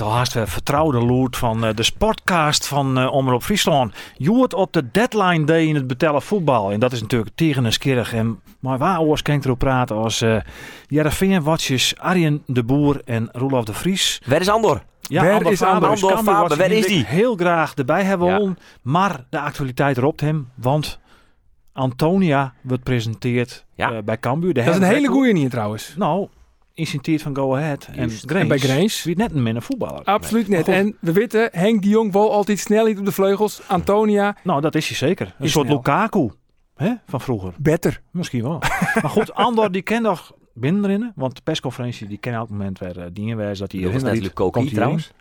het haast weer vertrouwde loert van eh, de sportcast van eh, Omroep Friesland. Joert op de deadline day in het betellen voetbal. En dat is natuurlijk tegen een skierig. En maar waar oors kan ik erop praten als uh, Jereveen Watjes, Arjen de Boer en Roelof de Vries. Waar is Andor? Ja, Waar Andor is Faber, Andor? Faber, waar is die? heel graag erbij hebben Ja. Maar de actualiteit ropt hem, want Antonia wordt presenteerd Ja. eh, bij Cambuur. De Dat is een hele goeie niet trouwens. Nou, initiatief van Go Ahead en. En bij Grains? Wie net een minder voetballer. Absoluut net. En we weten, Henk de Jong wil altijd snelheid op de vleugels. Antonia, Nou, dat is hij zeker. Een Is soort snel. Lukaku hè, van vroeger. better. Misschien wel. maar goed, Andor die kent nog binnen erin. Want de persconferentie die ken elk moment weer uh, dingen wijs dat hij Dat erin riet. Lukoki Komt trouwens.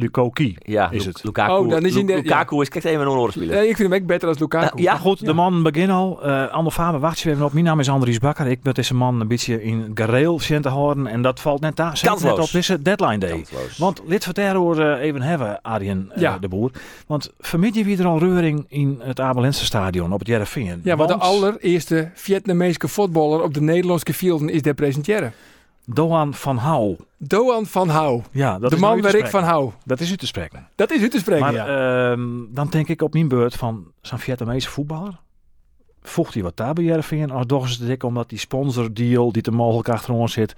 Lukoki. Ja, Is het. Lukaku, Oh, dan is Lu- de- ja. Lukaku is, kijk even een oren spelen. Ik vind hem ook beter als Lukaku. Ja. Maar goed, de man begin al. eh Ander Faber, wacht je even op. Mijn naam is Andries Bakker. Ik ben deze man een beetje in gareel zien te horen. En dat valt net daar. Zeker net op deze deadline day. Kansloos. Want lid van terror eh, even hebben, Arjen eh, Ja. de Boer. Want vermid je weer al reuring in het Abelense stadion op het Jereveen? Ja, maar de Want allereerste Vietnamese voetballer op de Nederlandse velden is de presenteren. Doan van Hou. Doan van Hou. Ja, dat de is man nou te waar ik van hou. Dat is u te spreken. Dat is u te spreken, Maar ja. ehm, dan denk ik op mijn beurt van zo'n Vietnamese voetballer. Voegt hij wat daar bij Jereveen? Of toch is het dik omdat die sponsordeal die er mogelijk achter ons zit...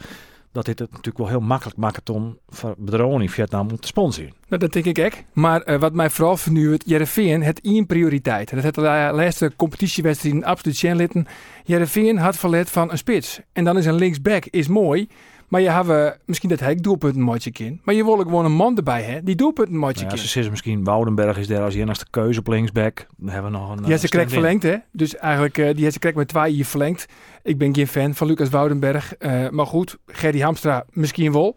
dat dit het natuurlijk wel heel makkelijk maakt om bedrijven in Vietnam te sponsoren. Nou, dat denk ik ook. Maar eh, wat mij vooral vernieuwt, Jereveen het één prioriteit. Dat het de laatste competitiewedstrijd absoluut zijn litten. Jereveen had verlet van een spits. En dan is een linksback is mooi. Maar je hebt misschien dat hij doelpunten matje kind. Maar je wil ook gewoon een man erbij, hè? Die doelpunten matje Nou ja, kind. ze zeggen misschien Woudenberg is daar als enigste keuze op linksback. Dan hebben we nog een... Heeft ze krek stand-in. verlengd, hè? Dus eigenlijk, eh, die heeft ze krek met twee hier verlengd. Ik ben geen fan van Lucas Woudenberg. eh, maar goed, Gerry Hamstra misschien wel.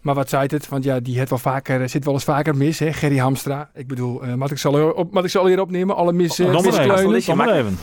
Maar wat zei het? Want ja, die heeft wel vaker, eh, zit wel eens vaker mis, hè? Gerry Hamstra. Ik bedoel, eh mag ik zal op, mag ik zal hier opnemen? Alle mis, maar even.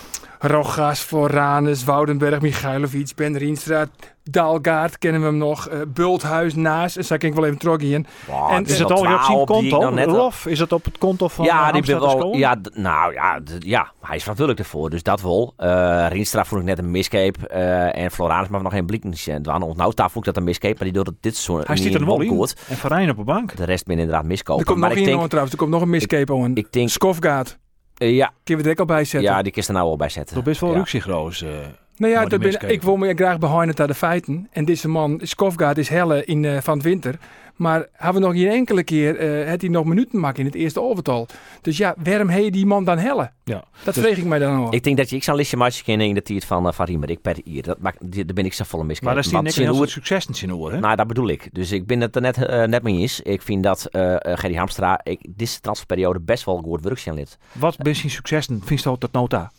Rogas, Foranus, Woudenberg, Michailovic, Ben Rienstra, Daalgaard kennen we hem nog. eh, Bulthuis naast. En zou ik wel even terug in. Wow, En Is het al op zijn 12 die ik konto? Rof, is het op het konto van ja, eh, die School? ja, nou ja, ja, hij is verantwoordelijk ervoor, dus dat wel. Eh Rienstra vond ik net een miscape eh, en Floranus maar nog geen blinkens en dwan. Nou, daar vond ik dat een miscape, maar die doet het dit seizoen Hij niet zit er wel in. goed. En Verijn op de bank. De rest ben inderdaad miskopen. Er komt maar nog ik één trouwens. Er komt nog een miscape aan. ik denk, Skofgaard. Ja, Kunnen we er ook al bij zetten? ja, die kist er nou al bij zetten. Dat is best wel ja. ruksigloos. eh Nou ja, ben, ik wil me graag behind naar de feiten. En deze man, Skofgaard, is helle in, eh, van het winter. Maar hebben we nog geen enkele keer eh het hij nog minuten maken in het eerste overtal. Dus ja, waarom heet die man dan helle? ja. Dat Dus- vreeg ik mij dan al. Ik denk dat je, ik zou een listje matchen kennen in de tijd van, uh. Ik per hier. Dat maakt, die- daar ben ik zo volle miscape. Maar daar is hij Want niks heel succes in zijn oor, hè? het- Nou, dat bedoel ik. Dus ik ben het er net, eh, net mee eens. Ik vind dat eh eh, Gerry Hamstra, ik, deze transferperiode best wel goed werk zijn lid. Wat ben zijn succes? Vind je dat nota?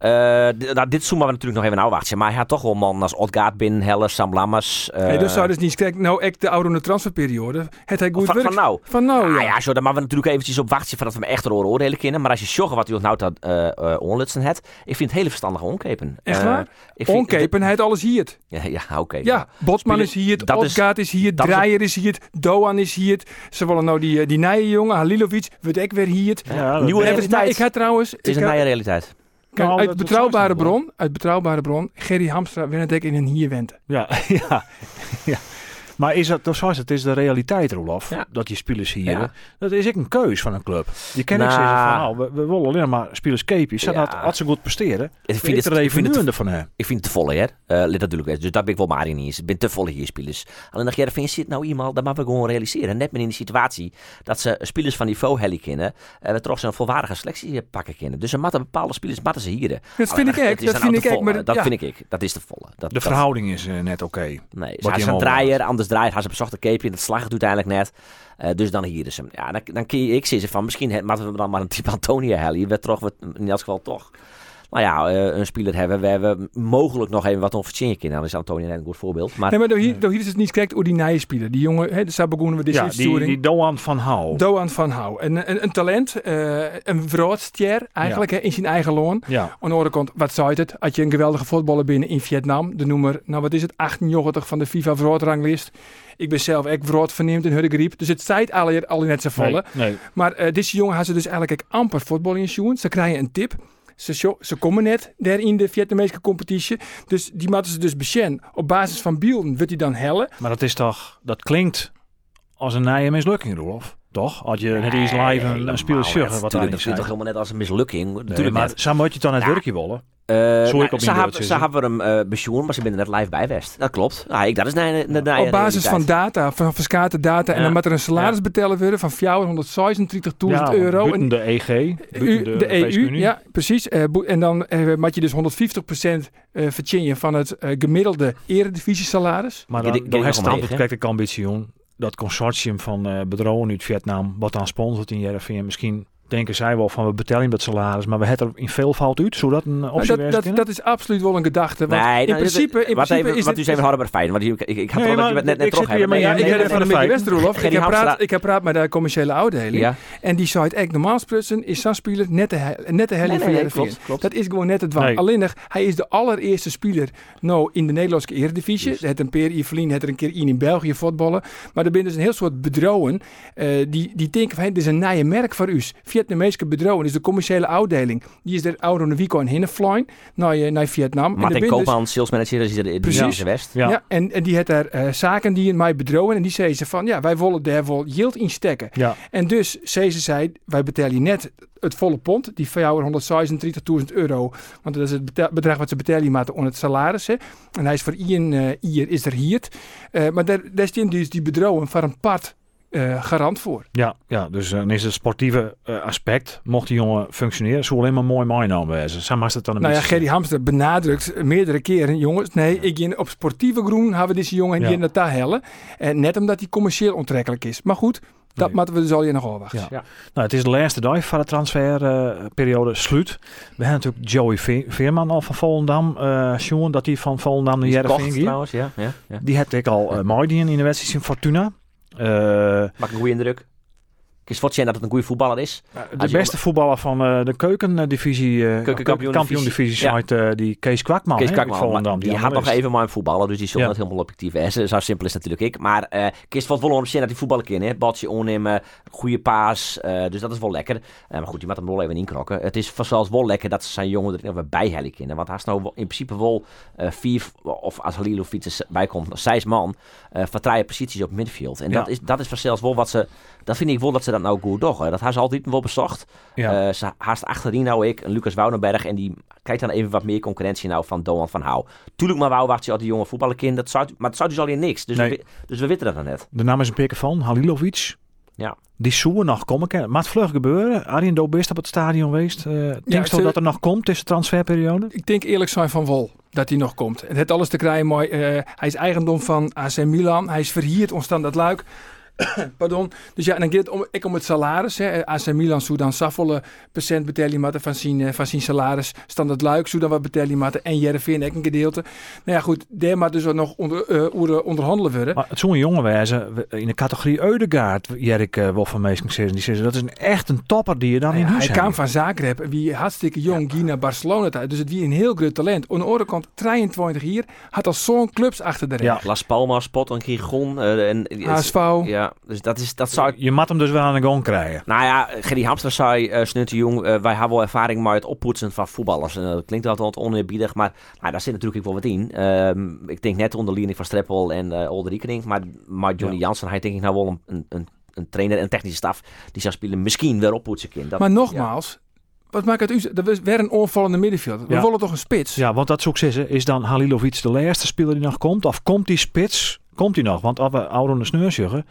Eh, nou, dit zoeken we natuurlijk nog even afwachten. Maar hij had toch wel man als Odgaard binnen, Heller, Sam Lammers. eh, Hey, dus zou dus niet kijken, nou, ik de oude transferperiode. Het hij goed van, werk. van nou. Van nou, Ah, ja. ja, zo, daar moeten we natuurlijk eventjes op wachten voordat we hem echt oren oordelen kunnen. Maar als je sjoggen wat hij nou dat eh eh, onlutsen het, ik vind het hele verstandige onkepen. Echt Eh, waar? ik vind- Onkepen, hij het alles hier. Ja, ja oké. Ja, Botsman Spelen- is hier, dat is- Odgaard is hier, dat is- hier, Doan is hier. Ze willen nou die, eh, die nieuwe jongen, Halilovic, wordt ik weer hier. Ja, Nieuwe nou, ik ga trouwens, Het is ik een nieuwe realiteit. Kijk, Nou, uit betrouwbare bron, uit betrouwbare bron, Gerry Hamstra het in een hier wente. Ja, ja, ja. Maar is dat, zoals het is de realiteit, Rolof, Ja. dat je spelers hier, Ja. dat is ik een keus van een club. Je niet Nou. zeggen van, nou, we, we willen alleen maar spelers keepjes, Ja. als ze goed presteren, Ik vind ik het, er ik, vind het, van hem. ik vind het te volle, hè. Eh lid natuurlijk. Dus dat ben ik wel maar in eens. Ik ben te volle hier spelers. Alleen nog, Jervin zit nou iemand, dat moeten we gewoon realiseren. Net met in die situatie dat ze spelers van niveau heli kennen, eh, we toch zo'n volwaardige selectie pakken kennen. Dus er moeten bepaalde spelers moeten ze hier. Dat vind ik echt, dat vind ik echt. Dat vind ik, dat is te volle. Dat, De dat- verhouding is eh, net oké. Nee, ze je hem een draaier, anders draait, gaan ze bezocht een cape dat slag het uiteindelijk net. Eh, dus dan hier is. Ja, dan, dan kun je, ik van, misschien moeten we dan maar een type Antonia hellen. We toch, wat- in dat geval toch. Nou ja, eh, een speler hebben. We hebben mogelijk nog even wat om verzinnen kunnen. Dan is Antonia net een goed voorbeeld. Maar Nee, maar door hier, door hier is het niet correct hoe die nieuwe speler. Die jongen, hè, daar begonnen we Ja, die, die Doan van Hou. Doan van Hou. Een, een, een talent, eh, een vroodstier eigenlijk, hè, in zijn eigen loon. ja, Aan de andere kant, wat zei het? Had je een geweldige voetballer binnen in Vietnam, de noemer, nou wat is het, 98 van de FIFA vroodranglist. Ik ben zelf ook vrood verneemd in Hurgriep, dus het zijt al, al net zo volle. nee, nee. Maar eh, deze jongen had ze dus eigenlijk amper voetbal in schoen. Ze krijgen een tip. Ze, komen net in de Vietnamese competitie. Dus die moeten ze dus besjen. Op basis van beelden wordt hij dan hellen. Maar dat is toch, dat klinkt als een nije mislukking, Rolf. Toch? Had je net eens live een, een zeggen ja, wat tuurlijk, Dat klinkt toch helemaal net als een mislukking. Nee, maar net. zo moet je het dan het Ja. werkje willen. Eh, Zo nou, ik op ze, hebben, ze is, hebben hem eh pensioen, maar ze zijn er net live bij West. Dat klopt. Nou, ik, dat is nee, nee, nee, Op basis van data, van verskate data. En dan moet er een salaris Ja. betalen worden van 436.000 Ja, euro. buiten de EG, buiten de, Europese EU, Unie. ja, precies. Eh, en dan eh moet je dus 150% eh verdienen van het eh, gemiddelde eredivisie-salaris. Maar Ik- dan, ik- ik dan nog heeft dat consortium van bedrijven uit Vietnam, wat dan sponsort in Jereveen, misschien denken zij wel van we betalen dat salaris, maar we hebben er in veel fout uit, zodat een optie dat, wezen dat, dat is absoluut wel een gedachte. Want Nee, in nou, principe, in wat principe even, is wat dit- u bij de feiten. Want ik, ik, ik had Nee, wel dat je maar het net, net ik terug hebben. Ja, ik heb West, Roelof. Ik heb, praat, ik heb praat met de commerciële afdeling. Ja, En die zei het echt normaal sprutsen is zo'n speler net de, net de helling van. Dat is gewoon net het waar. Alleen nog, hij is de allereerste speler nou in de Nederlandse Eredivisie. Het een peer Evelien, het er een keer in in België voetballen. Maar er zijn dus een heel soort bedrouwen eh, die, die denken van, dit is een nieuwe merk voor u. Vietnamese bedrouwen is de commerciële afdeling. Die is er ouder de week in Hinneflijn naar, eh, naar Vietnam. En Martin dus- Koopman, sales manager, dat is er in de West. Ja. Ja. en, en die had daar eh, zaken die in mij bedrouwen. En die zei ze van, ja, wij willen daar wel yield in stekken. Ja, En dus zei ze zei, wij betalen je net het volle pond, die van jou 136.000 euro. Want dat is het bedrag wat ze betalen maken on het salaris. Hè. En hij is voor Ian eh hier is er hier. Eh, maar daar, daar is die, dus die bedrouwen voor een part eh, garant voor. ja, ja, dus eh, dan is het sportieve eh, aspect, mocht die jongen functioneren, zou alleen maar mooi meegenomen wezen. Zo mag het dan een Nou ja, beetje Gerry Hamster benadrukt meerdere keren, jongens, nee, ik in, op sportieve groen hebben we deze jongen Ja. hier naar daar hellen. En net omdat hij commercieel onttrekkelijk is. Maar goed, dat Nee. moeten we dus al je nog afwachten. Ja. Ja. Nou, het is de laatste dag van de transferperiode sluit. We hebben natuurlijk Joey Ve- Veerman al van Volendam. eh Sjoen, dat hij van Volendam naar Jereveen kocht ging. ja. ja, ja. Die heb ik al uh, mooi in de wedstrijd in Fortuna. Eh, Maakt een goede indruk. Is dat het een goede voetballer is. de beste voetballer van eh, de keukendivisie, eh Ja. site, eh, die Kees Kwakman. Kees hè, maar die had nog even maar een voetballer, dus die Ja. net helemaal objectief zijn. Zo simpel is natuurlijk ik. Maar eh Kees valt wel op zien dat hij voetballen kan. hè. Baltje onnemen, goede paas. dus dat is wel lekker. Maar goed, die moet hem wel even inkrokken. Het is vanzelfs wel lekker dat ze zijn jongen er even bij kunnen. Want hij is nou in principe wel vier, of als Halilovic er bij komt, zes man. eh vertraaien posities op midfield. En dat is, dat is vanzelfs wel wat ze... Dat vind ik wel dat ze dat nou goed doen. hè. Dat hebben ze altijd wel bezocht. Ja. Eh, ze haast achterin nou ik, een Lucas Woudenberg. En die kijkt dan even wat meer concurrentie nou van Doan van Hou. Tuurlijk maar wou wacht je al die jonge voetballerkind. Dat zou, maar het zou dus al in niks. Dus, Nee. we, dus we weten dat dan net. De naam is een pikken van, Halilovic. Ja. Die zoeken nog komen. Kan- Maar het vlug gebeuren. Arjen Do best op het stadion geweest. Uh, denk je dat er nog komt tussen de transferperiode? Ik denk eerlijk zijn van Wol dat hij nog komt. Het heeft alles te krijgen mooi. eh, hij is eigendom van AC Milan. Hij is verhierd ontstaan dat luik. Pardon. Dus ja, en dan gaat het om, ik om het salaris. Hè. AC Milan zou dan zoveel procent betalen moeten van zijn, eh, van zijn salaris. Standaard Luik zou dan wat betalen. En Jereveen ook een gedeelte. Nou ja, goed. Daar moet dus ook nog onder, eh, onder, onderhandelen worden. Maar het zo'n jongen wijzen we- in de categorie Eudegaard, Jerk uh, wel van meestal zeggen. Die zeggen dat is een, echt een topper die je dan Nou in ja, huis hij hebt. kwam van Zagreb, wie hartstikke jong, ging naar Barcelona. Dus het wie een heel groot talent. Aan de andere kant, 23 hier, had al zo'n clubs achter de rug. Ja. Las Palmas, Spot en Gijon. eh, en, HSV. Ja, dus dat, is, dat zou ik... Je moet hem dus wel aan de gang krijgen. Nou ja, Gerry Hamstra zei, uh, Snutte Jong, eh, wij hebben wel ervaring met het oppoetsen van voetballers. En dat klinkt altijd wat oneerbiedig, maar nou, daar zit natuurlijk wel wat in. Ehm, ik denk net onder leiding van Streppel en uh, Olderiekening, maar, maar Johnny Ja. Jansen, hij denk ik nou wel een, een, een, trainer en technische staf die zou spelen misschien weer oppoetsen kind. Maar nogmaals, wat maakt het u? Dat was weer een onvallende middenveld. We Ja. willen toch een spits? Ja, want dat succes is, is dan Halilovic de laatste speler die nog komt? Of komt die spits? Komt hij nog? Want als we ouder de sneur zeggen,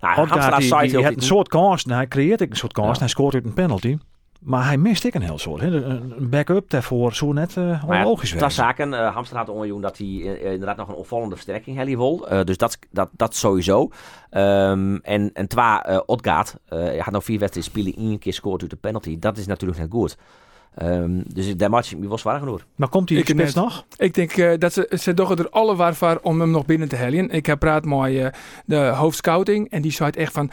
nou, Odgaard, Hamstra die, zei die, heel heeft veel- een soort kans. Hij creëert een soort kans. Ja. Hij scoort uit een penalty. Maar hij mist ik een heel soort. Hè. Een backup daarvoor zo net uh, onlogisch Dat zaken. Uh, Hamster had onjoen dat hij uh, inderdaad nog een opvallende versterking had. Uh, dus dat, dat, dat sowieso. Um, en, en twa, uh, Odgaard. hij had nog vier wedstrijden spelen, één keer scoort uit de penalty. Dat is natuurlijk net goed. Um, dus ik me wel zwaar genoeg. Maar komt die Ik spits nog? Ik denk uh, dat ze, ze doen er alle waar voor om hem nog binnen te hellen. Ik heb praat met uh, de hoofdscouting en die zei het echt van...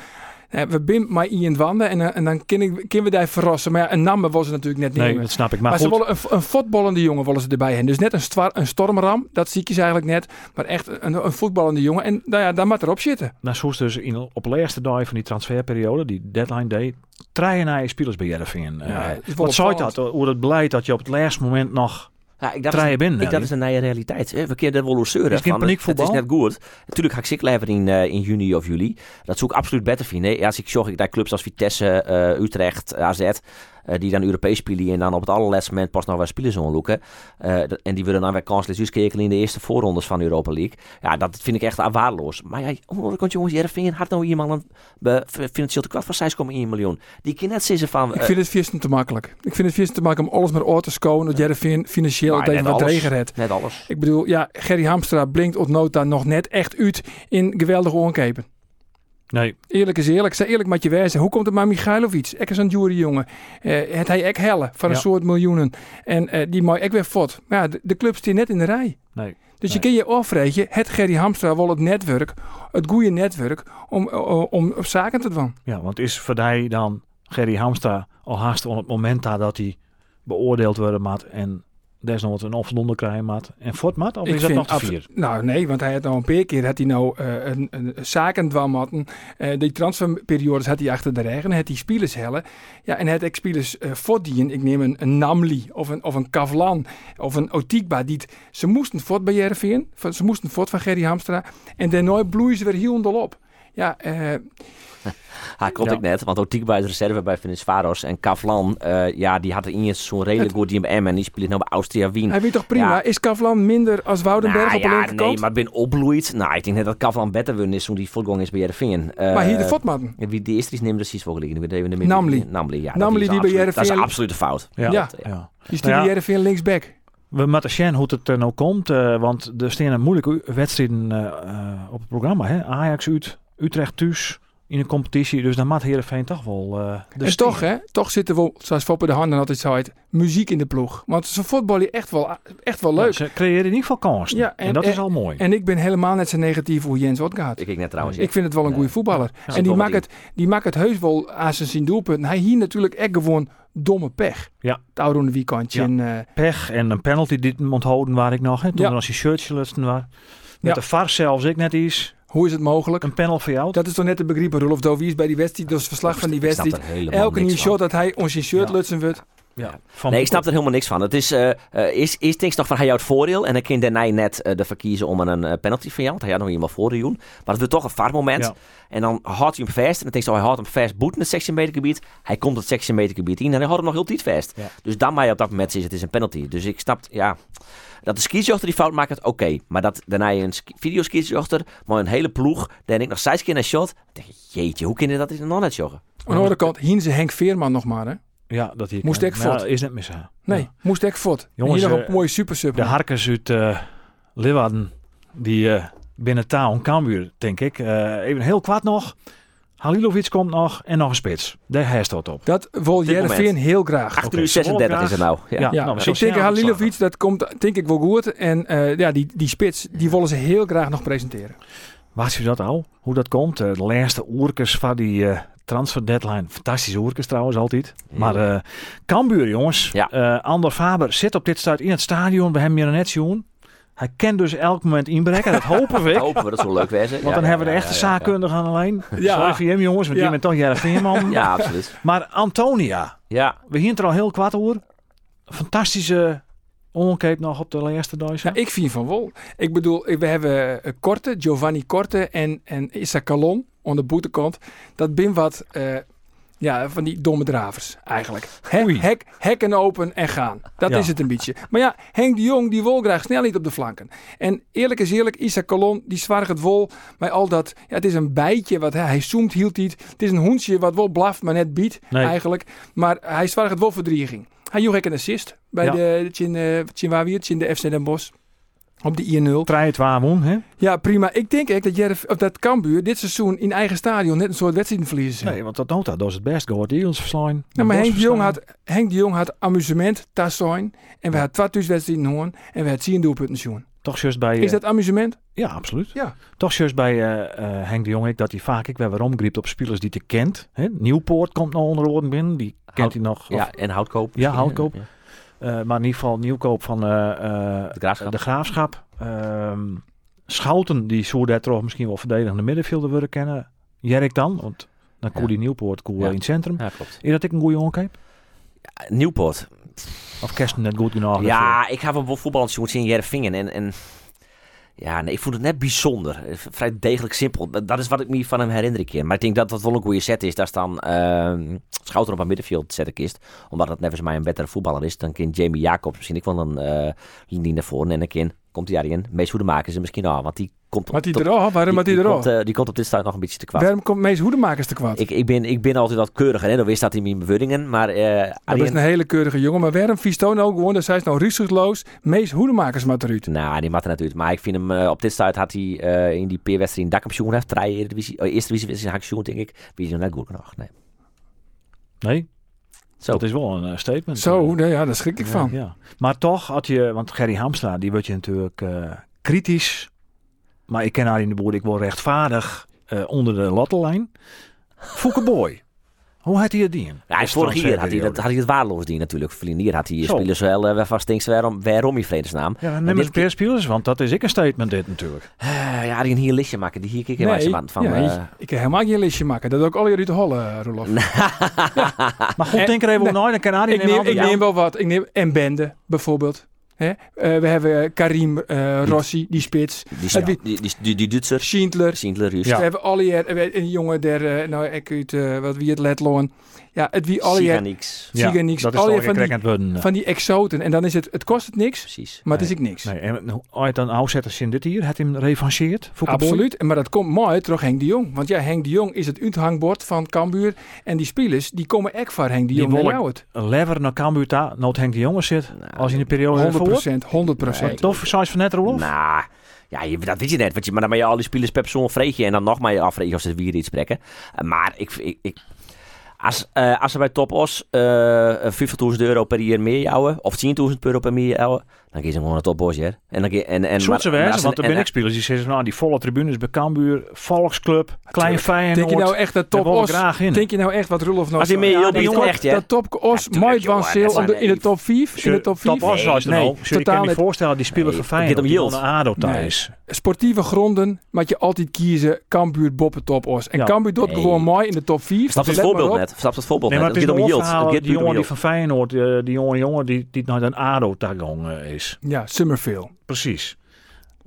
Uh, we zijn maar in het wanden en, uh, en dan kunnen we daar verrassen. Maar ja, een naam was ze natuurlijk net niet. Nee, dat snap ik. Maar, maar goed. ze willen een, een voetballende jongen willen ze erbij hebben. Dus net een, stwar, een stormram, dat zie ik je eigenlijk net. Maar echt een, een voetballende jongen. En nou ja, daar moet erop zitten. Nou, zoals dus in, op de laatste dag van die transferperiode, die deadline day, treien naar je spelers bij. Ja, uh, wat zou dat? Hoe het beleid dat je op het laatste moment nog Ja, ik dacht, Treien binnen. ik, dat is een nieuwe realiteit. We kunnen er wel zeuren. Is het geen paniekvoetbal? Het is net goed. Natuurlijk ga ik zich leven in, eh, in juni of juli. Dat zou ik absoluut beter vinden. Ja, als ik zorg ik dat clubs als Vitesse, eh, Utrecht, AZ... eh, die dan Europees spelen en dan op het allerlaatste moment pas nog wel spelers onloeken. Eh, dat- en die willen dan weer kansloos uitkijken in de eerste voorrondes van Europa League. Ja, dat vind ik echt waardeloos. Maar ja, aan de andere kant jongens, Jereveen had nou iemand een financieel tekort van 6,1 miljoen. Die kan net zeggen van... Ik eh, vind het viersten te makkelijk. Ik vind het viersten te makkelijk om alles maar oor te scoren. Dat Jereveen financieel maar je net wat hebt. Net alles. Ik bedoel, ja, Gerry Hamstra blinkt op nota nog net echt uit in geweldige oorkepen. Nee, Eerlijk is eerlijk. Zeg eerlijk met je wijzen. Hoe komt het maar Michailovic? Ek is een jury jongen. Eh het hij ek hellen van een Ja. soort miljoenen. En eh, die mooi ik weer fot. Maar ja, de, de club staat net in de rij. nee. Dus je kun je afvreten, het Gerry Hamstra wel het netwerk, het goede netwerk, om, om, om op zaken te doen. Ja, want is voor die dan Gerry Hamstra al haast op het moment dat hij beoordeeld worden maat en desnoods een krijgen maat en fort maat? Of is dat nog te vier? Nou nee, want hij had nou een paar keer had hij nou eh, een, een zaken. Eh die transferperiodes had hij achter de regen, had hij spelers hellen. Ja, en had ik spelers voordien. Ik neem een, een Namli of een, of een Kavlan of een Otikba. Die ze moesten voort bij ze moesten voort van Gerry Hamstra. En daarna bloeien ze weer heel op. Ja, eh, Ha, klopt Ja. ik net, want Otikba is reserve bij Ferencvaros en Kavlan, eh, ja, die had er in het zo'n redelijk Het- goed die en die speelt nou bij Austria Wien. hij weet toch prima. Ja. Is Kavlan minder als Woudenberg Nou op de ja, linkerkant? nee, maar ben opbloeit. Nou, ik denk net dat Kavlan beter win is toen die voortgang is bij Jereveen. Uh, maar hier de fotmatten. Wie die eerste is neemt precies voor gelegen. Ik weet even de Namli. Namli, ja. Namli dat is die bij absoluut- Dat is een absolute fout. Ja. Ja. ja. Die stuurde Nou ja. Jereveen linksback. We moeten zien hoe het er nou komt, eh, want er staan een moeilijke wedstrijden eh, eh, op het programma. Hè? Ajax uit, Utrecht thuis in een competitie, dus dan moet Heerenveen toch wel eh de en steen. toch, hè, toch zit er wel, zoals Foppe de Handen altijd zei, muziek in de ploeg. Want ze voetballen echt wel, echt wel Ja, leuk. ze creëren in ieder geval kansen. Ja, en, en- dat is al mooi. En ik ben helemaal net zo negatief hoe Jens Otgaard. Ik kijk net trouwens. Ik vind het wel een Nee. goede voetballer. Ja, en die maakt, het, die maakt het heus wel aan zijn zien doelpunt. Hij hier natuurlijk echt gewoon domme pech. Ja. Het oude de weekendje. Ja. En, eh, Pech en een penalty die onthouden waar ik nog. Hè? Toen Ja. als je shirtje lusten was. Met Ja. de VAR zelfs ik net iets. Hoe is het mogelijk? Een panel voor jou. Dat is toch net de begrip, Rolf Dovies bij die wedstrijd. Dus verslag van die wedstrijd. Elke niks nieuw van. shot dat hij ons zijn shirt Ja. lutsen wordt. ja. Van Nee, ik snap er helemaal niks van. Het is, eh eh eerst, eerst denk ik nog van hij had het voordeel. En dan kan daarna net eh de verkiezen om een penalty van jou. Want hij had nog iemand voor de doen. Maar het wordt toch een vaartmoment. Ja. En dan houdt hij hem vast. En dan denk je, hij houdt hem vast boeten het 16 meter gebied. Hij komt het 16 meter gebied in. En hij houdt hem nog heel tijd vast. Ja. Dus dan maar je op dat moment is het is een penalty. Dus ik snap, ja... Dat de skiesjochter die fout maakt, oké. Maar dat daarna je een ski- videoskiesjochter, maar een hele ploeg, dan ik nog zes keer naar shot. Denk je, jeetje, hoe kun je dat in een non joggen? Aan de andere kant, hien ze Henk Veerman nog maar. Hè? Ja, dat hier Moest ik voort? ja, is net mis. hè. Nee, Ja. moest ik voort. Jongens, hier nog eh, een mooie super sub. De Harkers uit eh Leeuwarden, die eh, binnen taal Cambuur, denk ik. Eh, even heel kwart nog. Halilovic komt nog en nog een spits. Daar heerst dat op. Dat wil Jereveen heel graag. 8 Oké, uur 36 Zwolle is het nou. Ja. Ja. Ja, nou, we ik denk Halilovic, dat komt denk ik wel goed. En eh, ja, die, die spits, die willen ze heel graag nog presenteren. Weet je dat al? Hoe dat komt? Eh, de laatste oerkers van die eh, transfer deadline. Fantastische oerkers trouwens altijd. Maar eh Cambuur jongens. Ja. Eh, Ander Faber zit op dit start in het stadion. We hebben hier net zien. Hij kan dus elk moment inbreken. Dat hopen we. Dat hopen we, dat zou leuk wezen. Want dan hebben we de echte zaakkundige aan de lijn. Ja. Sorry voor hem jongens, want Ja. die bent toch Jereveen man. Ja, absoluut. Maar Antonia. Ja, We hier er al heel kwart over. Fantastische onkeep nog op de laatste dag. Ja, ik vind van wel. Ik bedoel, we hebben eh, Korte, Giovanni Korte en, en Issa Calon aan de boetekant. Dat bin wat eh, ja, van die domme dravers eigenlijk. He, Oei. hek, hekken open en gaan. Dat Ja. is het een beetje. Maar ja, Henk de Jong die wil graag snelheid op de flanken. En eerlijk is eerlijk, Issa Calon die zwaar het wol bij al dat. Ja, het is een bijtje wat hij, hij zoemt hield niet. Het is een hoensje wat wel blaft, maar net biedt Nee. eigenlijk. Maar hij zwaar het wel verdrieging. Hij joeg een assist bij Ja. de Chin, uh, Chin de FC Den Bosch. Op de 1-0. Trein het waar woon, hè? Ja, prima. Ik denk echt dat, Jerv, of dat Cambuur dit seizoen in eigen stadion net een soort wedstrijd verliezen. Nee, want dat nota, dat is het best. Go Eagles verslaan. Ja, maar Henk de, Jong had, Henk de Jong had amusement tassoin. En we hadden twee thuiswedstrijden hoorn. En we hadden 10 doelpunten zien. Toch juist bij... Is eh, dat amusement? Ja, absoluut. Ja. Toch juist bij eh, eh, Henk de Jong, ik, dat hij vaak ik weer waarom op spelers die te kent. Hè? Nieuwpoort komt nog onder oren binnen, die kent Hout- hij nog. ja en houtkoop. Ja. Houtkoop. Ja. Maar in ieder geval nieuwkoop van eh, eh, De Graafschap. de Graafschap. Ehm, Schouten, die daar toch misschien wel verdedigende middenvelder willen kennen. Jerk dan, want dan koe Ja. die Nieuwpoort koe Ja. in het centrum. Ja, klopt. Is dat ik een goede onkeep? Nieuwpoort. Of kerst net goed genoeg? Ja, ik ga wel voetbal zien in Jervingen. En, en ja, nee, ik vond het net bijzonder. Eh, Vrij degelijk simpel. Dat- Dat is wat ik me van hem herinner een keer. Maar ik denk dat dat wel een goede set is. Daar staan ehm Schouten op een middenveld zet ik eerst. Omdat het nevens mij een betere voetballer is. Dan kan Jamie Jacobs misschien ik wel een eh linie naar voren. En dan kan, komt hij daarin. Meest hoedemakers er misschien al. Want die komt Wat hij tot- eraf? Waarom had hij die, eraf? komt, eh, die komt op dit stuit nog een beetje te kwam. Waarom komt meest hoedemakers te kwad? Ik, ik, ben, ik ben altijd wat keuriger. Hè? Dan wist dat in mijn bewoordingen. Maar eh Dat is een hele keurige jongen. Maar waarom vies Toon ook gewoon? Dat zij is nou rustloos. Meest hoedemakers maar eruit. Nou, die er natuurlijk. Maar ik vind hem eh, op dit stuit had hij eh, in die peerwedstrijd in Dakkampioen heeft. Drie eerste divisie had ik denk ik. Wie is nog net goed genoeg. Nee. Nee, Zo. dat is wel een eh, statement. Zo, Eh, ja, daar schrik ik ja, van. Ja. Maar toch had je, want Gerry Hamstra, die wordt je natuurlijk eh, kritisch. Maar ik ken haar in de boer, ik word rechtvaardig onder de lattenlijn. Fouke Boy. Hoe had hij het dien? Ja, hij Is vorig jaar had hij, dat, had hij het waardeloos die natuurlijk. Verliezen hier had hij Zo. spelers wel uh, vast denkt waarom, waarom in vredesnaam. Ja, En neem eens dit- paar spelers, want dat is ik een statement dit natuurlijk. Eh, ja, die een hier listje maken. Die hier kijk Nee, van. van ja, eh, ik- kan helemaal geen listje maken. Dat ook al jullie te hollen, Rolof. Maar goed, denk er even nee. dan kan Arie Ik neem, ik neem wel wat. Ik neem en Bende bijvoorbeeld. Hè? Eh, we hebben eh, Karim eh, Rossi, die spits. die, die, die, die, Duitser. Schindler. Juist. Ja. We hebben eh, een jongen der, nou ik eh, wat wie het let loon. Ja, het wie niks. zie je niks. Dat is Al al je van die- van die exoten. En dan is het, het kost het niks, Precies. maar het is ik niks. Nee, en hoe ooit dan aanzetters in dit hier, het hem revancheerd? Boy? Absoluut, En maar dat komt mooi terug Henk de Jong. Want ja, Henk de Jong is het uithangbord van Cambuur. En die spelers, die komen echt voor Henk de Die Jong naar wolk- jou het. Een lever naar Cambuur, nood Henk de Jonge zit. Nou, Als in de periode 100 ervoor. procent, 100 procent. Tof, zoals van net Rolof. Nou, ja, je, dat weet je net. Want je, maar dan ben je al die spelers per persoon vreet je en dan nog maar je afvregen of ze weer iets spreken. Maar ik, ik, ik als, eh, als bij Top Os eh 50.000 euro per jaar meer jouwen, of 10.000 euro per jaar jouwen, dan kies ze gewoon een Top hè. En dan, en, en, Soort wijze, want er ik spelers die zeggen, nou, die volle tribunes bij Cambuur, Volksclub, Klein Feyenoord. Denk je nou echt dat Top ik Os... graag in. Denk je nou echt wat Rolof nog Als je meer Ja, bieden, top- echt, hè? Dat Top Os Ja, mooi van de- zijn- in de top 5. In de top 5. Top Os was het nee, nou. Zul je totaal kan je niet. voorstellen, die spelen Nee, van het Feyenoord, die yield. wonen ADO Nee. thuis. Sportieve gronden moet je altijd kiezen Cambuur, Boppen, Top Os. En Ja. Cambuur doet gewoon mooi in de top 5. Snap het voorbeeld net? Snap het voorbeeld net? het is gaat een Het die jongen die van Feyenoord, eh, die jonge jongen die, die naar een ADO-tagong is. Ja, Summerfield. Precies.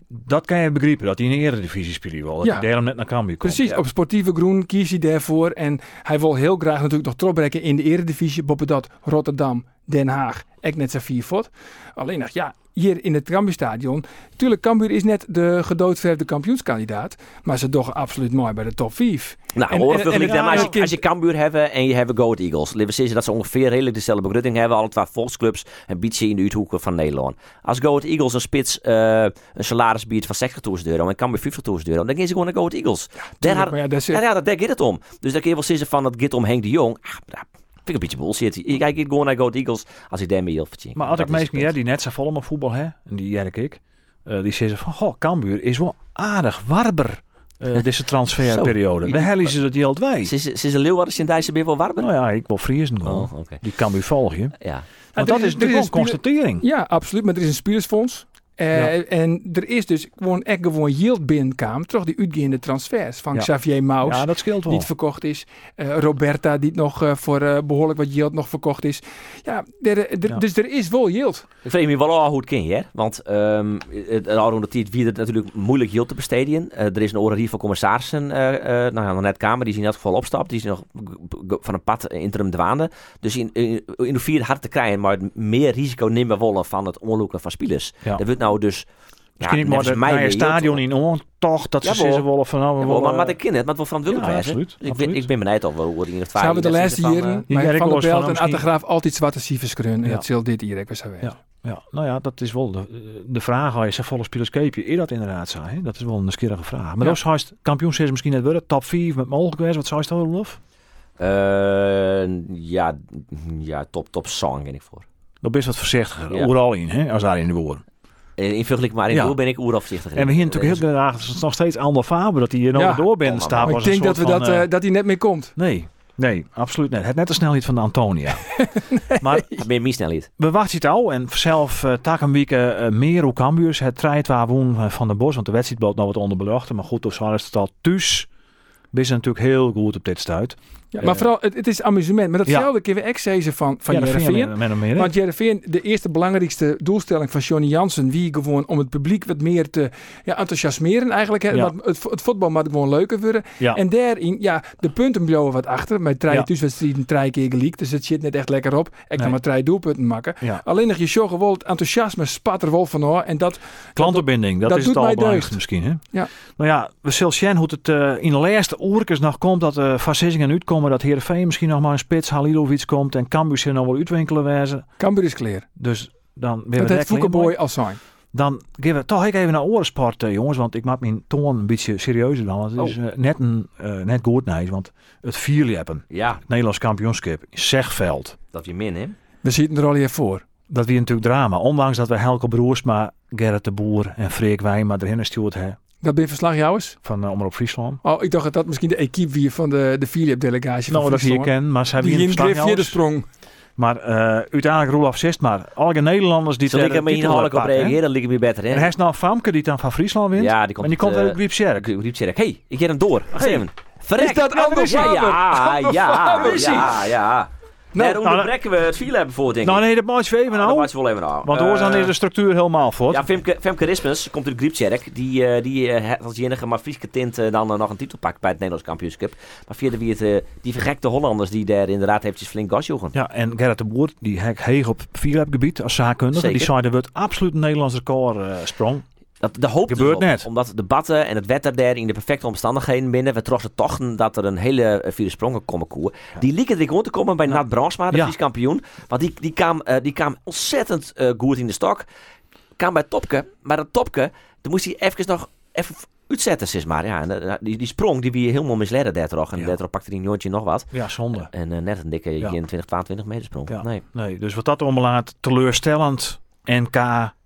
Dat kan je begrijpen, dat hij in de eredivisie speelt wil. Dat Ja. hij daarom net naar Cambuur komt. Precies, Ja. op sportieve groen kies hij daarvoor. En hij wil heel graag natuurlijk nog terugbrengen in de eredivisie. Boppen dat Rotterdam, Den Haag, ik net zijn vier voet. Alleen nog, ja, hier in het Cambuurstadion. Tuurlijk, Cambuur is net de gedoodverfde kampioenskandidaat. Maar ze doch absoluut mooi bij de top 5. Nou, En- hoor, en- en, maar als, je, als je Cambuur hebben en je hebt Goat Eagles. Laten we zeggen dat ze ongeveer redelijk dezelfde begrutting hebben. Alle twee volksclubs en beetje in de uithoeken van Nederland. Als Goat Eagles een spits eh, een salaris biedt van 60.000 euro en Cambuur 50.000 euro, dan gaan ze gewoon naar Goat Eagles. daar, had- ja, dat is, ja, ja, daar gaat het om. Dus dan kun je wel zeggen van dat gaat om Henk de Jong. Ah, vind ik een beetje bullshit. Je kijkt gewoon naar Goat Eagles als ik daarmee heel verdient. Maar als ik Dat het ja, die net zo vol met voetbal hè, en die jerk ik, eh, die zeggen van, goh, Cambuur is wel aardig warber eh, deze transferperiode. De hel is het heel wij. Ze is, ze is een Leeuwarden in Dijssen weer wel warmer? Nou ja, ik wil Friesen. Oh, oké. Die Cambuur volg je. Ja. Want dat is- een constatering. Ja, absoluut. Maar er is een Eh, En er is dus gewoon echt gewoon yield binnenkwam. Toch die uitgaande transfers van Ja. Xavier Maus. Ja, dat scheelt wel. die verkocht is. Eh, Roberta, die nog eh, voor eh, behoorlijk wat yield nog verkocht is. Ja, Ja. dus er is wel yield. Ik vrees me wel af hoe het kan, hè? Want ehm het al de tijd wie het natuurlijk moeilijk hield te besteden. Eh, er is een oranje van commissarissen, eh eh nou ja, nog net kamer, die is in elk geval opstapt. Die is nog van een pad interim dwaande. Dus in, in, in de vier hard te krijgen, maar het meer risico nemen willen van het onloeken van spelers. Ja. Dat wordt nou dus. Misschien ik maar naar meer stadion in oor, toch dat ze zeggen willen van nou, we willen, maar, maar ik ken het, maar het wordt verantwoordelijk Ja, absoluut, Dus ik, ben, absoluut. ik ben benieuwd of we hoe die in het Ze hebben de laatste ze van, jaren eh, maar Jerk Van der van Belt en Attegraaf altijd zwarte cijfers kunnen. En Ja. dat zal dit hier wel zo zijn. Ja. Ja, nou ja, dat is wel de, de vraag. Als je volle spelers keep je, is dat inderdaad zo? Hè? Dat is wel een nieuwsgierige vraag. Maar Ja. dat is juist kampioensseries misschien net worden. Top 4 met mogelijk geweest. Wat zou je stellen, Rolf? eh, ja, ja, top, top song ben ik voor. Dat is wat voorzichtiger. Ja. Overal in, hè, als daar in de woorden. Eh, In vergelijking maar in Ja. doel ben ik oerafzichtig. En we hier natuurlijk heel graag, het is nog steeds Ander Faber, dat hij hier nog Ja. door bent Oh, ik denk dat, we dat, van, eh, eh, dat hij net meer komt. Nee, nee, absoluut niet. Het net de snelheid van de Antonia. Maar meer snel niet. we wachten het al. En zelf uh, Takenwieke uh, meer hoe Cambuurs. Het trijt waar woon van de Bos. Want de wedstrijd bood nog wat onder beluchten. Maar goed, of zo is het al thuis. We zijn natuurlijk heel goed op dit stuit. Ja, Eh, maar vooral, het, het is amusement. Maar datzelfde kunnen we ook zeggen van, van ja, dat vind je Heerenveen. met, met hem meer, hè? Want Jereveen, de eerste belangrijkste doelstelling van Johnny Jansen, wie gewoon om het publiek wat meer te ja, enthousiasmeren eigenlijk. Hè, Ja. want het, het voetbal moet gewoon leuker worden. ja. En daarin, ja, de punten blijven wat achter. Met drie thuiswedstrijden, drie keer geleakt. Dus het zit net echt lekker op. Ik Nee. kan maar drie doelpunten maken. ja. Alleen nog je zorgen wel het enthousiasme spat er wel van hoor. En dat, Klantenbinding, dat, dat is het doet mij allerbelangrijkste misschien. Hè? Ja. Nou ja, we zullen zien hoe het eh, in de laatste oorkes nog komt dat uh, van Sissingen uitkomen. Dat Heerenveen misschien nog maar een spits, Halilovic komt. En Cambuur zich nog wel uitwinkelen wezen. Cambuur is clear. Dus dan weer Dat we het Foukeboy als zijn. Dan geven we toch even naar orensport, eh, jongens. Want ik maak mijn toon een beetje serieuzer dan. Want het is eh, net, een, eh, net goed nee, Want het vier hebben. Ja, Het Nederlands kampioenschap in Zegveld. dat je min, hè? We zitten er al hier voor. Dat wie natuurlijk drama. Ondanks dat we Helke Broersma, Gerrit de Boer en Freek Wijma erin gestuurd hebben. Dat ben je verslag jouwers? Van uh, Omroep Friesland. Oh, ik dacht dat dat misschien de equipe weer van de, de Philip-delegatie Nou, van dat hier Friesland. ken, maar ze hebben Die hier een de sprong. Maar uh, uiteindelijk Roelof zegt maar. Alle Nederlanders die Zal ik ter er titel inhoudelijk op reageren? Dat ligt me beter, En hè? hij is nou Famke die dan van Friesland wint. Ja, die komt... en die komt eh, uit Griep Sjerk. Ik riep Hé, hey, ik ga hem door. Wacht Hey. even. Verrek. Is dat Anders ja, Faber? ja, ja, ja, ja. Nee, dan onderbreken we het file hebben voor, denk ik. Nou nee, dat maakt je even Nou, dat nou. maakt wel even aan. Want hoor dan Eh, is de structuur helemaal voort. Ja, Femke, Femke Rismus komt uit Griepsjerk. Die, eh, die eh, als enige maar Frieske tint dan nog een titel pakt bij het Nederlands kampioenschap. Maar verder wie het, die vergekte Hollanders die daar inderdaad eventjes flink gas joegen. Ja, en Gerrit de Boer, die hek heeg op gebied als zaakkundige. Die zei dat het absoluut een Nederlands record sprong. Dat, de hoop Gebeurt net. Omdat de debatten en het wetter daar in de perfecte omstandigheden binnen. We trokken toch dat er een hele eh, vierde sprongen komen koer. Die lieken er gewoon te komen bij Nat Bransma, de Ja. Kampioen. Want die, die, kwam, eh, die kwam ontzettend eh, goed in de stok. Kwam bij Topke. Maar dat Topke, toen moest hij even nog even uitzetten, zeg maar. Ja, en, eh, die, die sprong, die wie helemaal misleiden daar toch. En Ja. pakte hij een jongetje nog wat. Ja, zonde. En net een dikke Ja. 21, 22 meter sprong. Ja. Nee. Nee, dus wat dat omlaat, teleurstellend. NK.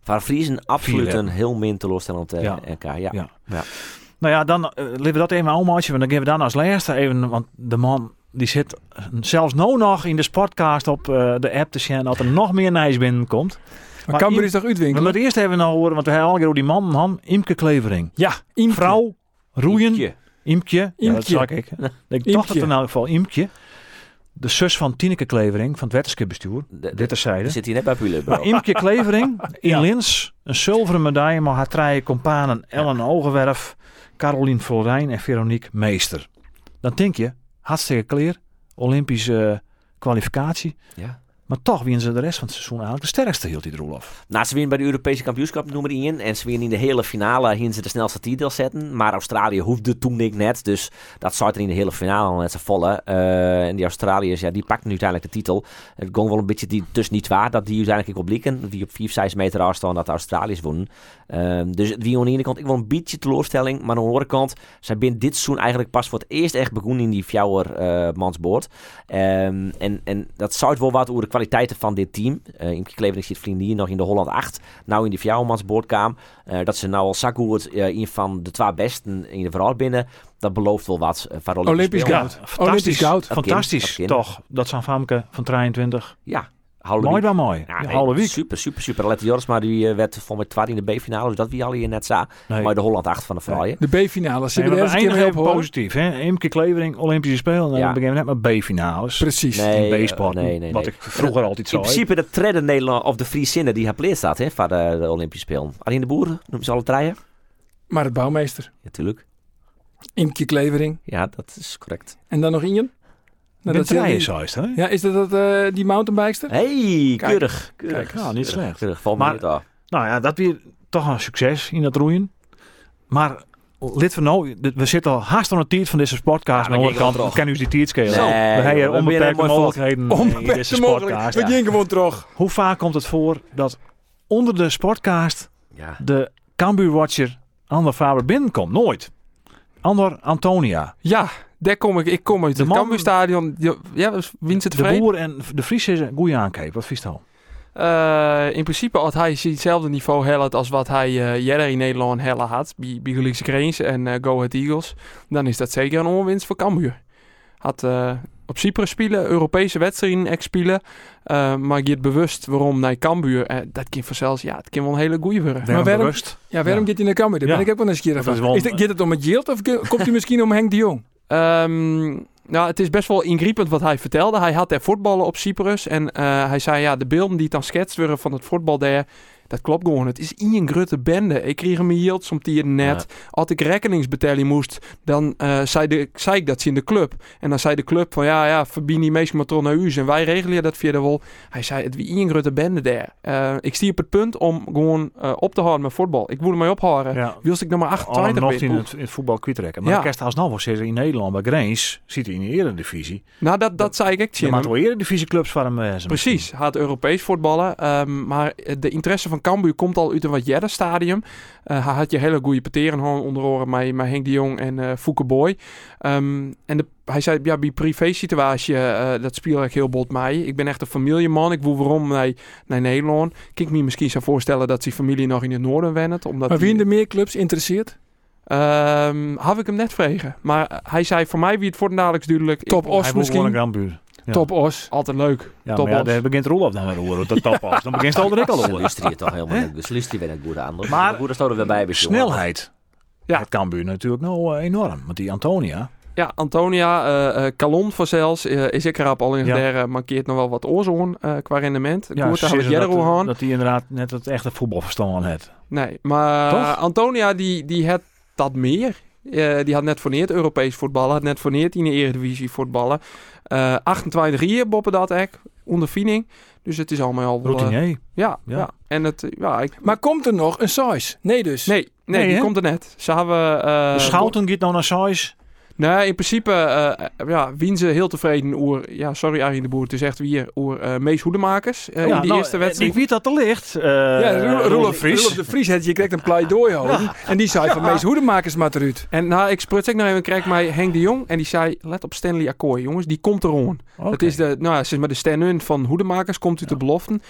Van Friesen absoluut een heel min teleurstellend Ja. NK. Ja. Ja. Ja. Nou ja, dan uh, we dat even aanmaatje. Want dan geven we dan als laatste even, want de man die zit zelfs nu nog in de sportcast op eh, de app te zien dat er nog meer nijs binnenkomt. Maar Maar Cambuur is toch We uitwinkelen? moeten eerst even nog horen, want we hebben al keer over die man, man Imke Klevering. Ja, Imke. Vrouw, roeien. Imkje. Ja, dat zag ik. Ik dacht Imkje. het in elk geval Imkje. De zus van Tineke Klevering van het wetenschapsbestuur. De- Dit terzijde. Zit hij net bij Pule. Maar Imke Klevering in Ja. Lins, een zilveren medaille, maar haar drie companen Ellen Ogenwerf, Carolien Florijn en Veronique Meester. Dan denk je, hartstikke clear, Olympische kwalificatie. Ja. Maar toch winnen ze de rest van het seizoen eigenlijk de sterkste, hield die Roelof. Nou, ze winnen bij de Europese kampioenschap nummer 1. En ze winnen in de hele finale hingen ze de snelste titel zetten. Maar Australië hoefde toen niet net. Dus dat zat er in de hele finale al net z'n volle. Eh, en die Australiërs, ja, die pakten nu uiteindelijk de titel. Het ging wel een beetje die, dus niet waar dat die uiteindelijk ook blikken. Die op 4, 6 meter afstand dat de Australiërs wonnen. Ehm, dus wie aan de ene kant, ik wil een beetje teleurstelling. Maar aan de andere kant, zij binnen dit seizoen eigenlijk pas voor het eerst echt begonnen in die fjouwer eh mansboord. Ehm, en, en dat zou wel wat over kwaliteiten van dit team. Uh, Imke Klevering zit nog in de Holland 8. Nou in die fjouwermansboord kwam. Eh, dat ze nou al zakgoed uh, een van de twee besten in de verhaal binnen. Dat belooft wel wat uh, voor Olympisch goud. fantastisch. Olympisch goud. Fantastisch, Dat kind. toch? Dat zijn Famke van 23. Ja, Mooi wel mooi. Ja, Ja, nee, week. Super, super, super. Lette Jorisma die eh, werd voor met twaalf in de B-finale. Dus dat wie al hier net zag. Nee. Maar de Holland 8 van de vrouwen. De B-finale. Nee, maar we eindigen even ophoren? positief. Hè? Imke Klevering, Olympische Spelen. En Ja. dan beginnen we net met B-finales. Precies. Nee, in eh, B-sport. nee, nee, Wat nee. ik vroeger altijd In zei. principe de treden Nederland of de Friesinnen die haar pleert staat hè, voor de, de Olympische Spelen. Alleen de boeren noemen ze alle treien. Maar het bouwmeester. Natuurlijk. Imke Klevering. Ja, dat is correct. En dan nog Ian. Nou, ben dat treien, is- juist, hè? Ja, is dat, dat eh, die mountainbikester? Hey, Kijk. keurig. keurig. Kijk, nou, niet Keurig, slecht. Keurig, valt me Maar- niet af. Nou ja, dat weer toch een succes in dat roeien. Maar lid van nou, we zitten al haast aan de tijd van deze podcast. Ja, aan de kan u die tijd schelen. Nee, we hebben onbeperkte mogelijkheden in deze podcast. We gewoon terug. Hoe vaak komt het voor dat onder de sportcast Ja. de Cambuur Watcher Ander Faber binnenkomt? Nooit. Ander Antonia. Ja, daar kom ik. Ik kom uit De het Cambuurstadion. Ja, Ja, wint ze De boer en de Fries is een goede aankijk. Wat vies al? Eh, in principe had hij hetzelfde niveau hellet als wat hij eh jaren in Nederland helle had. Bij, bij Gelijkse Cranes en eh, Go Ahead Eagles. Dan is dat zeker een onwinst voor Cambuur. Had eh, op Cyprus spelen, Europese wedstrijden ex spelen. Eh, maar je het bewust waarom naar Cambuur. dat kan vanzelfs, ja, het kan wel een hele goeie worden. Waarom waarom- bewust? Ja, waarom Ja. gaat hij naar Cambuur? Daar Ja. ben ik ook wel eens keer Dat van. is Is het, gaat het om het geld of komt hij misschien om Henk de Jong? Ehm, nou, het is best wel ingrijpend wat hij vertelde. Hij had er voetballen op Cyprus. En eh, hij zei, ja, de beelden die dan schetst worden van het voetbal daar... Dat klopt gewoon. Het is een grote bende. Ik kreeg hem hier soms hier net. Als ik rekeningsbetalen moest, dan eh, zei, de, zei ik dat ze in de club. En dan zei de club van ja, ja, die meestal maar naar u. En wij regelen dat via de wol. Hij zei, het wie een grote bende daar. Eh, ik stier op het punt om gewoon eh, op te houden met voetbal. Ik moet mij ophouden. Ja. Wilst ik nog maar Alle 28 nog in het, in het voetbal kwijtrekken. Maar Ja. ja. kerst als nou wel in Nederland bij Grains zit hij in de eredivisie. Nou, dat, dat zei ik echt. Je maakt wel eredivisieclubs voor hem. Precies, gaat Europees voetballen. Ehm, maar de interesse van Cambuur komt al uit een wat jeder stadium. Eh, hij had je hele goede peteren onder oren met, met Henk de Jong en eh Fouke Boy. Ehm, en de, hij zei, ja, bij privé situatie, eh, dat speel ik heel bot mij. Ik ben echt een familieman. Ik wil waarom naar, naar Nederland. Kan ik me misschien zou voorstellen dat zijn familie nog in het noorden wennet. Omdat Maar wie in de meer clubs interesseert? Ehm, had ik hem net vregen. Maar hij zei, voor mij wie het voortdadelijks duidelijk. Top Os Hij moet gewoon misschien? een. Ja. Top Os. Altijd leuk. Ja, Top maar ja, Os. daar begint Roelof dan weer horen. Dat top was. Dan begint het al al horen. luisteren hier toch helemaal niet. Ze luisteren weer net goed aan. Dus Maar hoe dat er weer bij. Snelheid. Ja. Het Cambuur natuurlijk nou eh, enorm. Want die Antonia. Ja, Antonia, eh eh Calon voor zelfs, eh, is ik erop al in Ja. der markeert nog wel wat oorzoon eh qua rendement. Ja, Goed, we dat, aan. dat hij inderdaad net het echte voetbalverstand had. Nee, maar Toch? Antonia die, die had dat meer. Eh, die had net voor neer Europees voetballen, had net voor neer in de Eredivisie voetballen. Eh 28 jaar boppen dat ek, ondervinding. Dus het is allemaal al wel... eh, Routinier. ja, ja, Ja. En het, ja, ik, Maar komt er nog een size? Nee dus. nee, nee, Nee, die komt er net. Ze hebben... eh, de Schouten gaat nou naar Sais. Nee, in principe eh, ja, wien ze heel tevreden oer. Ja, sorry Arjen de Boer, het is echt weer oer eh Mees Hoedemakers eh, in de eerste wedstrijd. Ik weet dat er ligt. Uh, Ja, Roel- Roelof Vries. De Vries had je krijgt een pleidooi houden. En die zei van meest hoedemakers maar eruit. En nou, ik spruts ik nog even, krijg mij Henk de Jong en die zei, let op Stanley Akkooi, jongens, die komt er on. Oké. Het is de, nou ja, zeg maar de stand-in van Hoedemakers, komt uit de beloften.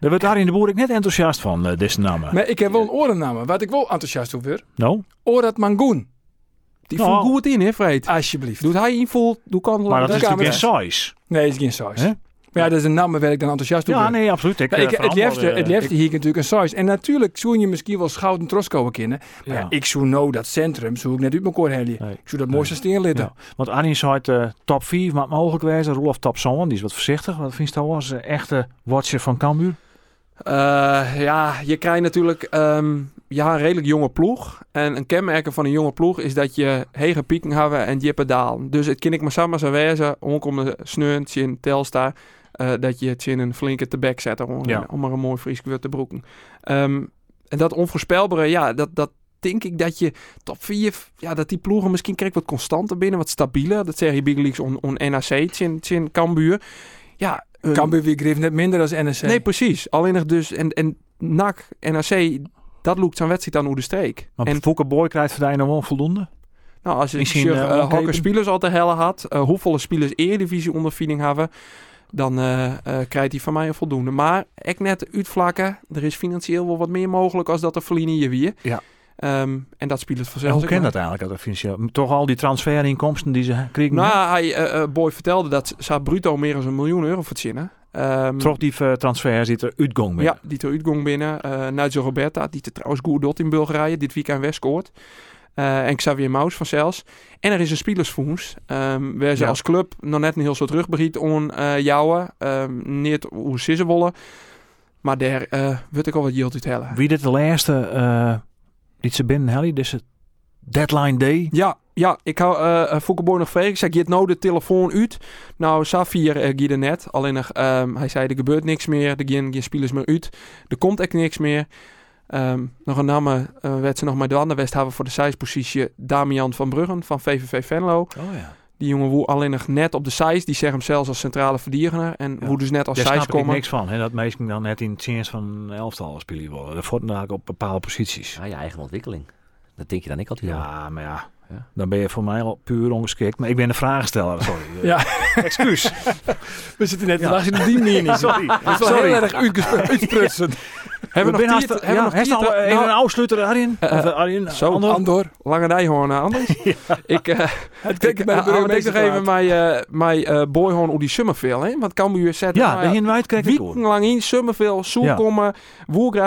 Daar werd Arjen de Boer ik net enthousiast van, eh, deze naam. Maar ik heb wel een orennaam. Wat ik wel enthousiast over. Nou, Orat Mangoen. Die Nou. voelt goed in, hè, Freed? Alsjeblieft. Doet hij invul, doe kan maar dat dat is natuurlijk geen Sais. Nee, het is geen size. Maar ja, dat is een naam waar ik dan enthousiast over Ja, ben. nee, absoluut. Ik, eh, ik, het liefste, eh, het liefste ik- hier natuurlijk een size. En natuurlijk zou je misschien wel Schouten Troskouden kennen. Maar ja. Ja. ik zou nou dat centrum, zou ik net uit mijn koor. Nee. Ik zou dat mooiste steen litten. Ja. Want Arjen zei het eh, top 4 maar mogelijk wezen. Roelof top zoon, die is wat voorzichtig. Wat vind je dat als eh, echte watcher van Cambuur? Eh, ja, je krijgt natuurlijk ehm, ja, een redelijk jonge ploeg. En een kenmerk van een jonge ploeg is dat je hege pieken hebben en diepe dalen. Dus het kan ik maar samen zo wezen, om de sneun, in Telstar, eh, dat je het in een flinke tebek zet. Om, Ja. om maar een mooi Fries te broeken. Ehm, en dat onvoorspelbare, ja, dat, dat denk ik dat je top 4, ja, dat die ploegen misschien krijgt wat constanter binnen, wat stabieler. Dat zeg je Big Leagues on, on NAC, in, in Cambuur. Ja, Cambuur wie net minder als NSC. Nee, precies. Alleen nog dus, en, en NAC, NAC, dat loopt zijn wedstrijd dan hoe de streek. Maar en Fouke Boy krijgt voor die nog wel voldoende. nou, als je misschien, eh, uh, hokker spelers al te helle had, uh, hoeveel spelers Eredivisie ondervinding hebben, dan eh, eh, krijgt hij van mij een voldoende. Maar ik net uitvlakken, er is financieel wel wat meer mogelijk als dat er verliezen hier weer. Ja. Ehm, en dat spelers En vanzelf. hoe ken dat eigenlijk? Dat je, toch al die transferinkomsten die ze kregen. Nou, hij, eh, eh, Boy vertelde dat ze bruto meer dan een miljoen euro verzinnen. Um, Toch die eh, transfer zit er uitgang mee. Ja, die ter uitgang binnen. Uh, Nigel Roberta, die er trouwens goed doet in Bulgarije. Dit weekend weer scoort. Uh, en Xavier Maus van Cels. En er is een spelersfonds. Um, waar ze Ja. als club nog net een heel soort terugbericht on uh, jouwen. Um, niet hoe ze ze willen. Maar daar uh, wil ik al wat yield uit hellen. Wie dit de laatste die ze binnen Helly, dus het deadline day. Ja, ja, ik hou uh, nog vregen. Ik zeg, je nou de telefoon uit. Nou, Safir uh, er net. Alleen nog, um, hij zei, er gebeurt niks meer. Er gaan geen spelers meer uit. Er komt echt niks meer. Um, nog een naam uh, werd ze nog maar de andere West hebben voor de size-positie Damian van Bruggen van VVV Venlo. Oh ja. Die jongen woe alleen nog net op de size. Die zegt hem zelfs als centrale verdediger. En Ja. hoe dus net als Daar size snap ik komen. niks van. Hè? Dat meesten dan net in het chance van een elftal spelen worden. Dat wordt op bepaalde posities. Ja, je eigen ontwikkeling. Dat denk je dan ik altijd. Ja, maar ja. Ja. Dan ben je voor mij al puur ongeschikt. Maar ik ben de vraagsteller, sorry. Ja. Excuus. We zitten net Ja. in die manier niet. Sorry. Dat is wel Sorry. heel erg uitsprutsen. Hebben we nog haast- hebben ja, nog heeft even nou, een afsluiter, Arjen? Eh, Of, eh, Arjen, zo, Andor? Andor. Lange Nijhoorn anders. Ik, uh, Het ik, kijkt bij de uh, ik nog even mijn, uh, mijn uh, boyhoorn die Summerville, hè? Want Cambuur zet Ja, de Hinwijd krijg ik wekenlang in Summerville, zoek Ja.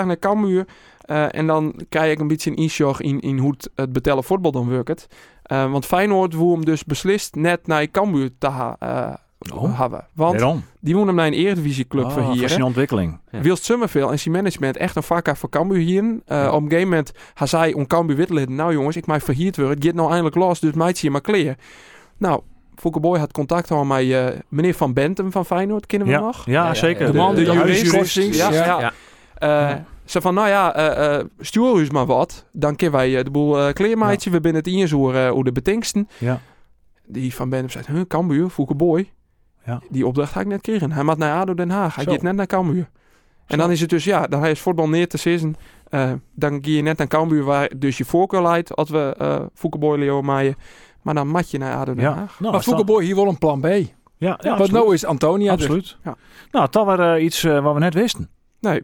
naar Cambuur. Eh, en dan krijg ik een beetje een inzag in, in hoe het, het betellen voetbal dan werkt. Eh, want Feyenoord wil hem dus beslist net naar Cambuur te ha eh, Oh. hebben. Want Waarom? die willen hem naar een eredivisieclub Ah, verhieren. voor zijn ontwikkeling. Ja. Wilst Summerville en zijn management echt een vakka voor Cambuur hier. Ja. Op een gegeven moment hij zei om Cambuur Witteliden, nou jongens, ik mij verhierd worden. Het gaat nou eindelijk los, dus meid je maar kleren. Nou, Fouke Boy had contact gehad met eh, meneer Van Bentum van Feyenoord, kennen we Ja, nog? ja, ja, zeker. ja. De man, de, jurist. jurist. Ja, ja. Ze van, nou ja, eh eh, stuur eens maar wat. Dan kunnen wij eh, de boel eh kleermaatje. We binnen het eens hoe, hoe de betingsten. Ja. Die van Benham zei, huh, Fouke Boy. Ja. Die opdracht ga ik net krijgen. Hij moet naar ADO Den Haag. Hij Zo. gaat net naar Cambuur. En dan is het dus, ja, dan hij is voetbal neer te zitten. Eh, dan ga je net naar Cambuur waar dus je voorkeur leidt. Als we eh Fouke Leo maaien. Maar dan mat je naar ADO Den Ja. Haag. Nou, Maar hier wel een plan B. Ja, absoluut. nou is Antonia dus. absoluut. Ja. Nou, dat was eh, iets eh, wat we net wisten. Nee,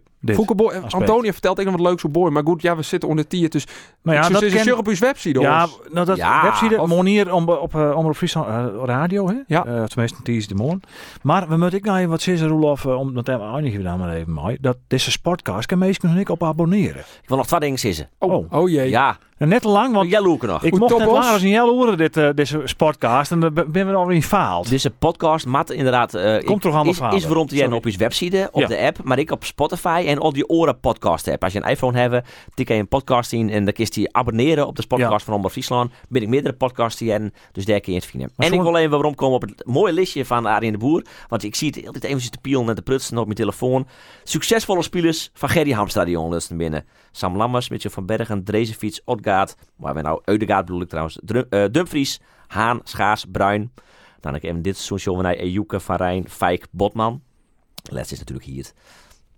Boy. Antonia vertelt even wat leuks voor Boy. Maar goed, ja, we zitten onder tier. Dus Nou ja, dat is ken- een op uw website. Ja, nou dat Ja, website, of- monier om, op uh, Omroep Friesland eh, radio, hè? Ja. Eh, tenminste, die is de morgen. Maar we moeten ik nou even wat zeggen, Roelof, uh, om dat eindigen we dan maar even mooi. Dat deze sportcast kan meestal nog niet op abonneren. Ik wil nog twee dingen zeggen. Oh, Oh jee. Ja, net te lang, want jij loeken nog. ik mocht net langer als een jelle horen dit, eh, deze sportcast en dan ben we alweer faald. Deze podcast, Matt, inderdaad, eh, Komt toch allemaal is, verhalen? is waarom te jij op je website, op Ja. de app, maar ik op Spotify en op die Oren podcast app. Als je een iPhone hebt, kan je een podcast zien en dan kun je die abonneren op de podcast Ja. van Omroep Friesland. Ben ik meerdere podcasts die en dus daar kun je het vinden. Maar en ik wil even waarom komen op het mooie listje van Arjen de Boer, want ik zie het altijd even te pielen en te prutsen op mijn telefoon. Succesvolle spelers van Gerry Hamstadion lusten binnen. Sam Lammers, Mitchell van Bergen, Drezenfiets, Odgaard, waar we nou Eudegaard bedoel ik trouwens, eh, Dumfries, Haan, Schaars, Bruin. Dan heb ik even dit seizoen Ejuke, Van Rijn, Fijk, Botman. Les is natuurlijk hier.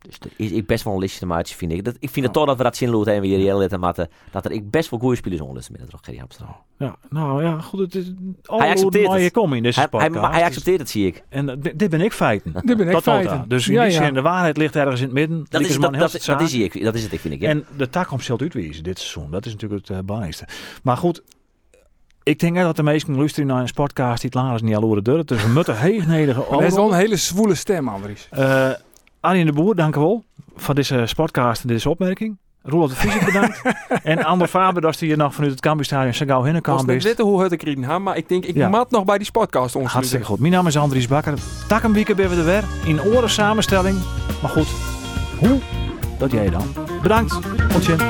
Dus er is ik best wel een listje te maken, vind ik. Dat, ik vind het toch dat we dat zin laten en we hier heel laten matten. Dat er ik best wel goede spelers onder met het Gerry Hamstadion. Ja, nou ja, goed. Het is Hij accepteert maar je het. komt in deze Hij, hij, podcast. hij accepteert het, zie ik. En eh, dit, dit ben ik feiten. Dit ben ik Dat feiten. Dus in ja, die ja. zin, de waarheid ligt ergens in het midden. Dat is, dat, dat, het dat, zaak. is, ik, dat is het, ik vind ik. Ja. En de toekomst zult uitwijzen dit seizoen. Dat is natuurlijk het uh, belangrijkste. Maar goed, ik denk dat de meesten luisteren naar een sportcast die het langer is niet al horen durven. Dus we moeten heel nederige Maar Dat is wel een hele zwoele stem, Andries. Uh, Arjen de Boer, dank u wel voor deze sportcast en deze opmerking. Roelof de Vries bedankt. en Ander Faber, dat hij hier nog vanuit het Campusstadion zo gauw Ik kan was niet best. weten hoe het ik reden ha, maar ik denk ik Ja. mat nog bij die podcast ons. Hartstikke goed. Mijn naam is Andries Bakker. Tak een weekend ben we er weer. In oren samenstelling. Maar goed, hoe? Dat jij dan. Bedankt. Tot ziens.